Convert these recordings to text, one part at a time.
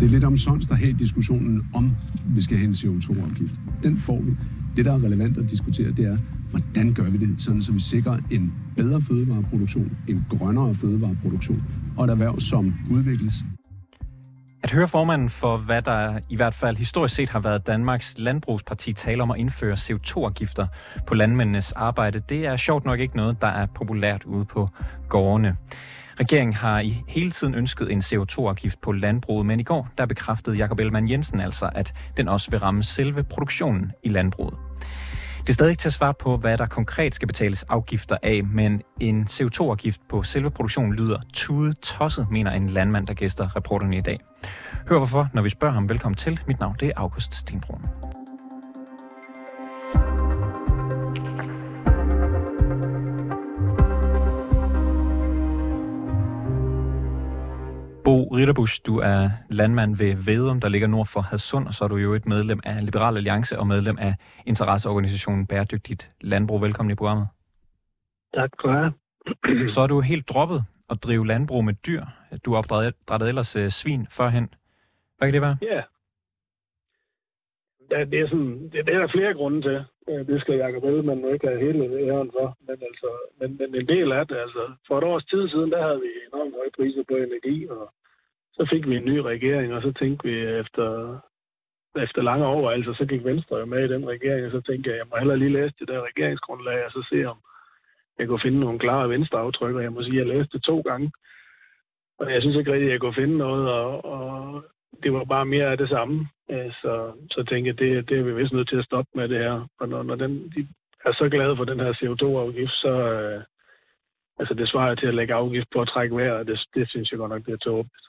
Det er lidt omsonst at have diskussionen om, vi skal have en CO2-afgift. Den får vi. Det, der er relevant at diskutere, det er, hvordan gør vi det, sådan så vi sikrer en bedre fødevareproduktion, en grønnere fødevareproduktion, og et erhverv, som udvikles. At høre formanden for, hvad der i hvert fald historisk set har været Danmarks Landbrugsparti tale om at indføre CO2-afgifter på landmændenes arbejde, det er sjovt nok ikke noget, der er populært ude på gårdene. Regeringen har i hele tiden ønsket en CO2-afgift på landbruget, men i går der bekræftede Jakob Ellemann Jensen altså, at den også vil ramme selve produktionen i landbruget. Det er stadig ikke til at svare på, hvad der konkret skal betales afgifter af, men en CO2-afgift på selve produktionen lyder tude tosset, mener en landmand, der gæster reporterne i dag. Hør hvorfor, når vi spørger ham. Velkommen til. Mit navn det er August Stenbrun. Bo Ritterbusch, du er landmand ved Vedum, der ligger nord for Hadsund, og så er du jo et medlem af Liberal Alliance og medlem af interesseorganisationen Bæredygtigt Landbrug. Velkommen i programmet. Tak for det. Så er du helt droppet at drive landbrug med dyr. Du har opdrettet ellers uh, svin førhen. Hvad kan det være? Ja. ja det, er sådan, det, det er der flere grunde til. Det skal Jacob Ellemann nu ikke have hele æren for. Men, altså, men, men en del af det, altså, for et års tid siden, der havde vi enormt høje priser på energi, og så fik vi en ny regering, og så tænkte vi efter, efter lange overvejelser, altså, så gik Venstre jo med i den regering, og så tænkte jeg, jeg må hellere lige læse det der regeringsgrundlag, og så se om jeg kunne finde nogle klare venstreaftryk, og jeg må sige, at jeg læste det to gange. Og jeg synes ikke rigtigt, at jeg kunne finde noget, og, og det var bare mere af det samme. Øh, så, så tænkte jeg, det, det er vi vist nødt til at stoppe med det her. Og når, når den, de er så glade for den her CO2-afgift, så øh, altså det svarer til at lægge afgift på at trække vejret, det, det synes jeg godt nok, det er tåbeligt.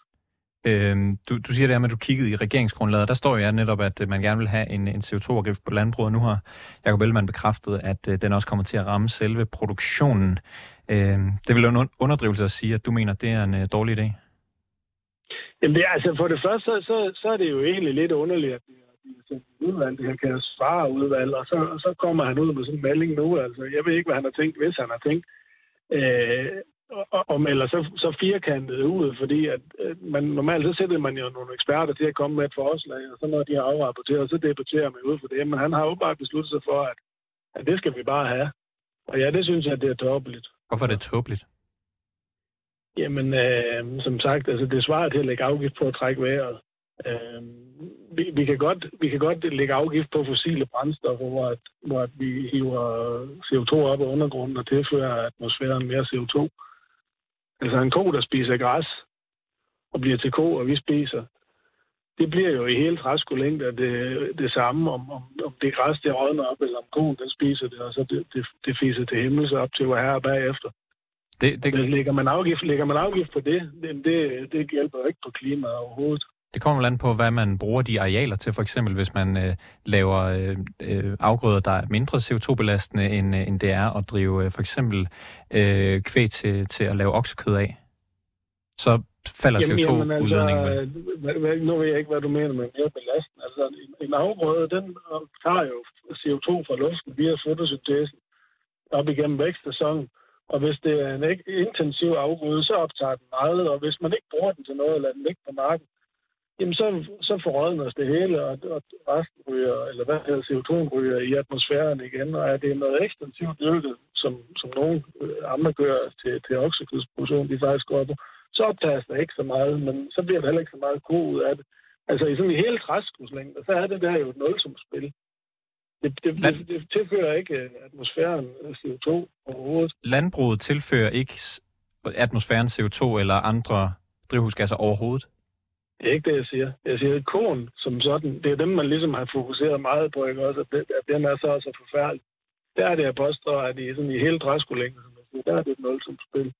Øhm, du, du siger det her med, at du kiggede i regeringsgrundlaget. Der står jo netop, at øh, man gerne vil have en, en CO2-afgift på landbruget. Nu har Jacob Ellemann bekræftet, at øh, den også kommer til at ramme selve produktionen. Øhm, det vil jo en underdrivelse at sige, at du mener, at det er en øh, dårlig idé. Jamen det er, altså for det første, så, så, så er det jo egentlig lidt underligt, at det udvalg, det her kan svare udvalg, og så, så kommer han ud med sådan en melding nu. Altså, jeg ved ikke, hvad han har tænkt, hvis han har tænkt. Øh, og, melder så, så firkantet ud, fordi at man, normalt så sætter man jo nogle eksperter til at komme med et forslag, og så når de har afrapporteret, så debatterer man ud for det. Men han har bare besluttet sig for, at, at det skal vi bare have. Og ja, det synes jeg, det er tåbeligt. Hvorfor er det tåbeligt? Jamen, øh, som sagt, altså, det svarer til at lægge afgift på at trække vejret. Øh, vi, vi, kan godt, vi kan godt lægge afgift på fossile brændstoffer, hvor, at, hvor at vi hiver CO2 op af undergrunden og tilfører atmosfæren mere CO2. Altså en ko, der spiser græs og bliver til ko, og vi spiser, det bliver jo i hele træskolængder det, det samme, om, om, om det græs, der rådner op, eller om koen, den spiser det, og så det, det, det fiser til himmels op til hvor her bagefter. Det, det... Lægger, man afgift, lægger man afgift på det, det, det, det hjælper ikke på klimaet overhovedet. Det kommer land på, hvad man bruger de arealer til. For eksempel, hvis man øh, laver øh, øh afgrøder, der er mindre CO2-belastende, end, øh, end det er at drive øh, for eksempel øh, kvæg til, til at lave oksekød af. Så falder CO2-udledningen. Altså, nu ved jeg ikke, hvad du mener med mere belastende. Altså, en, en afgrøde, den tager jo CO2 fra luften via fotosyntesen op igennem vækstsæsonen. Og hvis det er en intensiv afgrøde, så optager den meget, og hvis man ikke bruger den til noget, eller den ligger på marken, jamen så, så forrådner det hele, og, og resten ryger, eller hvad hedder CO2 ryger i atmosfæren igen, og er det noget ekstensivt dyrket, som, som nogle øh, andre gør til, til oksekødsproduktion, de faktisk går på, så optages der ikke så meget, men så bliver der heller ikke så meget god ud af det. Altså i sådan i hele træskudslængder, så er det der jo et nulsumspil. Det, det, det, det tilfører ikke øh, atmosfæren CO2 overhovedet. Landbruget tilfører ikke atmosfæren CO2 eller andre drivhusgasser overhovedet? Det er ikke det, jeg siger. Jeg siger, at koen som sådan, det er dem, man ligesom har fokuseret meget på, ikke også? At, det, at den er så, så forfærdelig. Der er det, jeg påstår, at i, sådan, i hele træskolængden, der er det et nulsomt spil.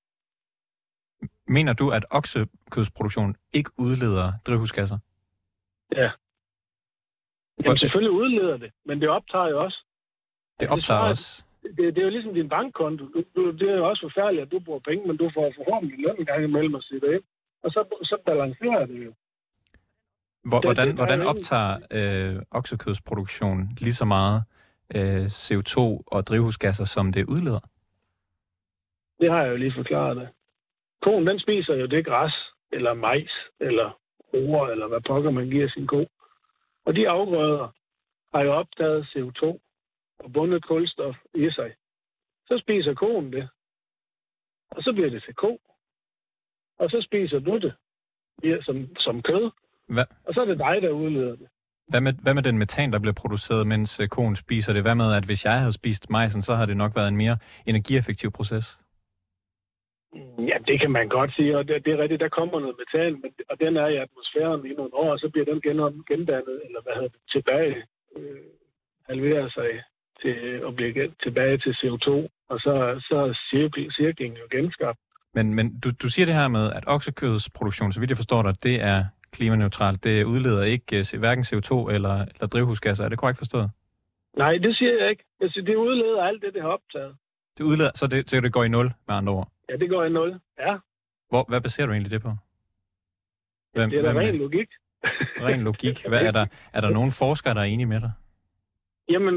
Mener du, at oksekødsproduktion ikke udleder drivhusgasser? Ja. Jamen selvfølgelig udleder det, men det optager jo også. Det optager det også? Det, det er jo ligesom din bankkonto. Du, du, det er jo også forfærdeligt, at du bruger penge, men du får forhåbentlig løn en gang imellem at sætte ind. Og så, så balancerer det jo. Hvor, hvordan, hvordan optager øh, oksekødsproduktion lige så meget øh, CO2 og drivhusgasser, som det udleder? Det har jeg jo lige forklaret det. Konen, den spiser jo det græs, eller majs, eller roer, eller hvad pokker man giver sin ko. Og de afgrøder har jo opdaget CO2 og bundet kulstof i sig. Så spiser koen det. Og så bliver det til ko. Og så spiser du det ja, som, som kød. Hvad? Og så er det dig, der udleder det. Hvad med, hvad med den metan, der bliver produceret, mens øh, koen spiser det? Hvad med, at hvis jeg havde spist majsen, så havde det nok været en mere energieffektiv proces? Ja, det kan man godt sige, og det, det er rigtigt, der kommer noget metan, men, og den er i atmosfæren i nogle år, og så bliver den gen, gendannet, eller hvad hedder det, tilbage, øh, halverer sig til at blive tilbage til CO2, og så, så er cirklen jo genskabt. Men, men du, du siger det her med, at oksekødsproduktion, så vidt jeg forstår dig, det er klimaneutralt. Det udleder ikke uh, hverken CO2 eller, eller drivhusgasser. Er det korrekt forstået? Nej, det siger jeg ikke. Jeg siger, det udleder alt det, det har optaget. Det udleder, så det, så det går i nul, med andre ord? Ja, det går i nul, ja. Hvor, hvad baserer du egentlig det på? Hvem, det er da ren logik. ren logik. Hvad, er, der, er der nogen forskere, der er enige med dig? Jamen,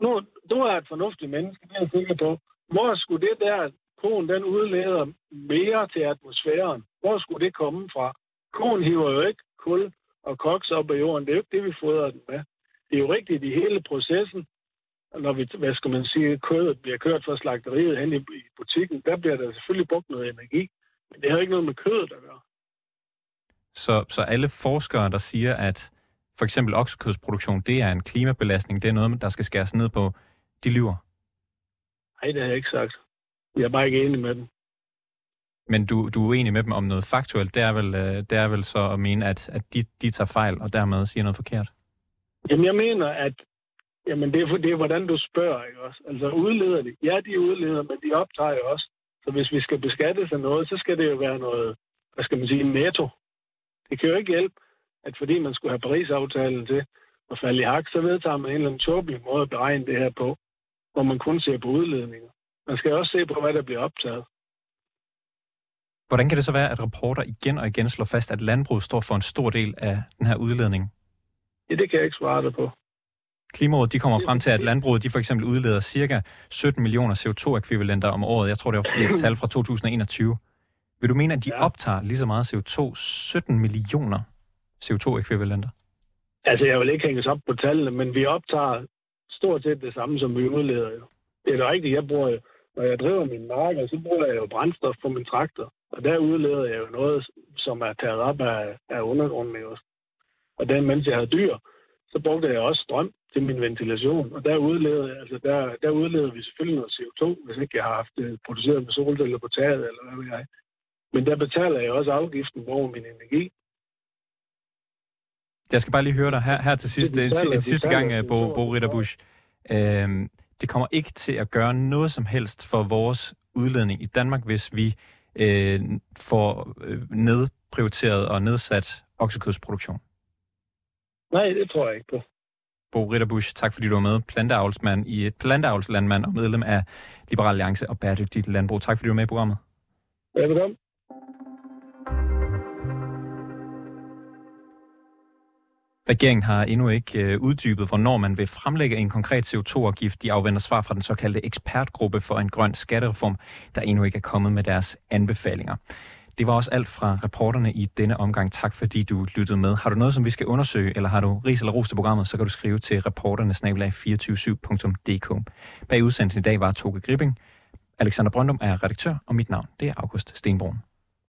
nu, du er et fornuftigt menneske, det er jeg sikker på. Hvor skulle det der, konen den udleder mere til atmosfæren, hvor skulle det komme fra? Konen hiver jo ikke kul og koks op af jorden. Det er jo ikke det, vi fodrer den med. Det er jo rigtigt i hele processen, når vi, hvad skal man sige, kødet bliver kørt fra slagteriet hen i butikken, der bliver der selvfølgelig brugt noget energi. Men det har ikke noget med kødet at gøre. Så, så alle forskere, der siger, at for eksempel oksekødsproduktion, det er en klimabelastning, det er noget, der skal skæres ned på, de lyver? Nej, det har jeg ikke sagt. Jeg er bare ikke enig med dem. Men du, du er uenig med dem om noget faktuelt. Det er vel, øh, det er vel så at mene, at, at de, de tager fejl, og dermed siger noget forkert? Jamen, jeg mener, at jamen, det, er, for, det er, hvordan du spørger, ikke også? Altså, udleder de? Ja, de udleder, men de optager jo også. Så hvis vi skal beskatte sig noget, så skal det jo være noget, hvad skal man sige, netto. Det kan jo ikke hjælpe, at fordi man skulle have Paris-aftalen til at falde i hak, så vedtager man en eller anden tåbelig måde at beregne det her på, hvor man kun ser på udledninger. Man skal også se på, hvad der bliver optaget. Hvordan kan det så være, at rapporter igen og igen slår fast, at landbruget står for en stor del af den her udledning? Ja, det kan jeg ikke svare dig på. Klimarådet de kommer frem til, at landbruget de for eksempel udleder cirka 17 millioner CO2-ekvivalenter om året. Jeg tror, det var et tal fra 2021. Vil du mene, at de ja. optager lige så meget CO2, 17 millioner CO2-ekvivalenter? Altså, jeg vil ikke hænges op på tallene, men vi optager stort set det samme, som vi udleder. Jo. Det er da rigtigt, jeg bruger, når jeg driver min marker, så bruger jeg jo brændstof på min traktor. Og der udleder jeg jo noget, som er taget op af, af undergrunden. Også. Og den, mens jeg havde dyr, så brugte jeg også strøm til min ventilation. Og der udleder, altså der, der udleder vi selvfølgelig noget CO2, hvis ikke jeg har haft det produceret med solceller på taget, eller hvad ved jeg. Men der betaler jeg også afgiften over min energi. Jeg skal bare lige høre dig her, her til sidst, en, en sidste gang, Bo, Bo Ritterbusch. Øhm, det kommer ikke til at gøre noget som helst for vores udledning i Danmark, hvis vi øh, får øh, nedprioriteret og nedsat oksekødsproduktion. Nej, det tror jeg ikke på. Bo Ritterbusch, tak fordi du var med. Planteavlsmand i et planteavlslandmand og medlem af Liberal Alliance og Bæredygtigt Landbrug. Tak fordi du var med i programmet. Velkommen. Regeringen har endnu ikke øh, uddybet, hvornår man vil fremlægge en konkret CO2-afgift. De afventer svar fra den såkaldte ekspertgruppe for en grøn skattereform, der endnu ikke er kommet med deres anbefalinger. Det var også alt fra reporterne i denne omgang. Tak fordi du lyttede med. Har du noget, som vi skal undersøge, eller har du ris eller ros til programmet, så kan du skrive til reporterne-247.dk. Bag udsendelsen i dag var Toge Gripping. Alexander Brøndum er redaktør, og mit navn det er August Stenbrun.